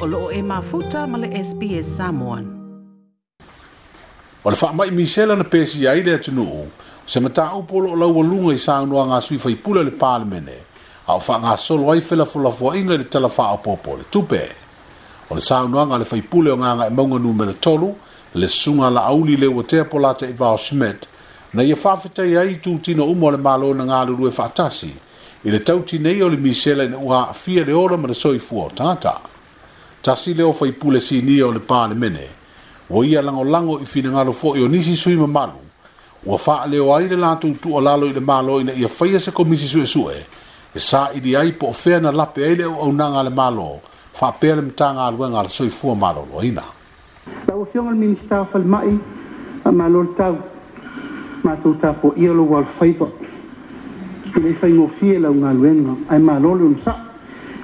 o loo e mafuta ma le SPS Samoan. O le wha mai misela na pesi ai le atunuu, se mata upolo o lau alunga i sānua ngā sui whaipula le pālemene, a o wha ngā solo ai whila fulafu inga le talawha o popo le tupe. O le sānua ngā le whaipule o ngā ngā e maunga numera tolu, le sunga la auli le o te polata i Val Schmidt, na ia whawhetai ai tūtino umo le malo na ngā lulu e whaatasi, i le tauti nei o le misela ina ua afia le ora ma le soifua o tātaa. tasi leo fai pule si nia o le pāle mene, wa ia lango lango i fina ngalo fo o nisi sui ma malu, wa faa leo aile lato utu o lalo i le malo ina ia faya se komisi sui sue, e sa i di ai po fea na lape eile o au nanga le malo, faa pea le mtanga alwe ngala soi fua malo lo ina. Ta o al minista o fal mai, a malo le tau, ma tau ta po ia lo wal faiva, ki le fai ngofie la unga luenga, ai malo le unsa,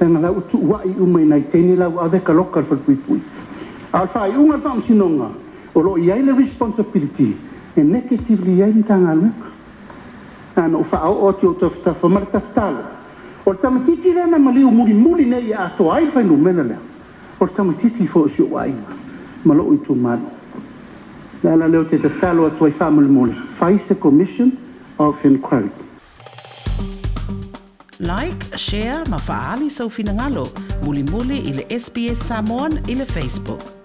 tanga la utu wa i u mai nai tene la wa de ka lokal fa pui pui al i unga fam sinonga o lo yai le responsibility e negative li yai tanga lu ana fa o o ti o to fa fa mar tatal o ta mati ti na ma li muri muri nei a to ai fa nu mena le o ta mati ti fo si wa i ma lo utu man la la le o te tatal o to fa mul mul fa i se commission of inquiry Like, share ma faali sau finagalo. Muli muli i SBS Samoan i Facebook.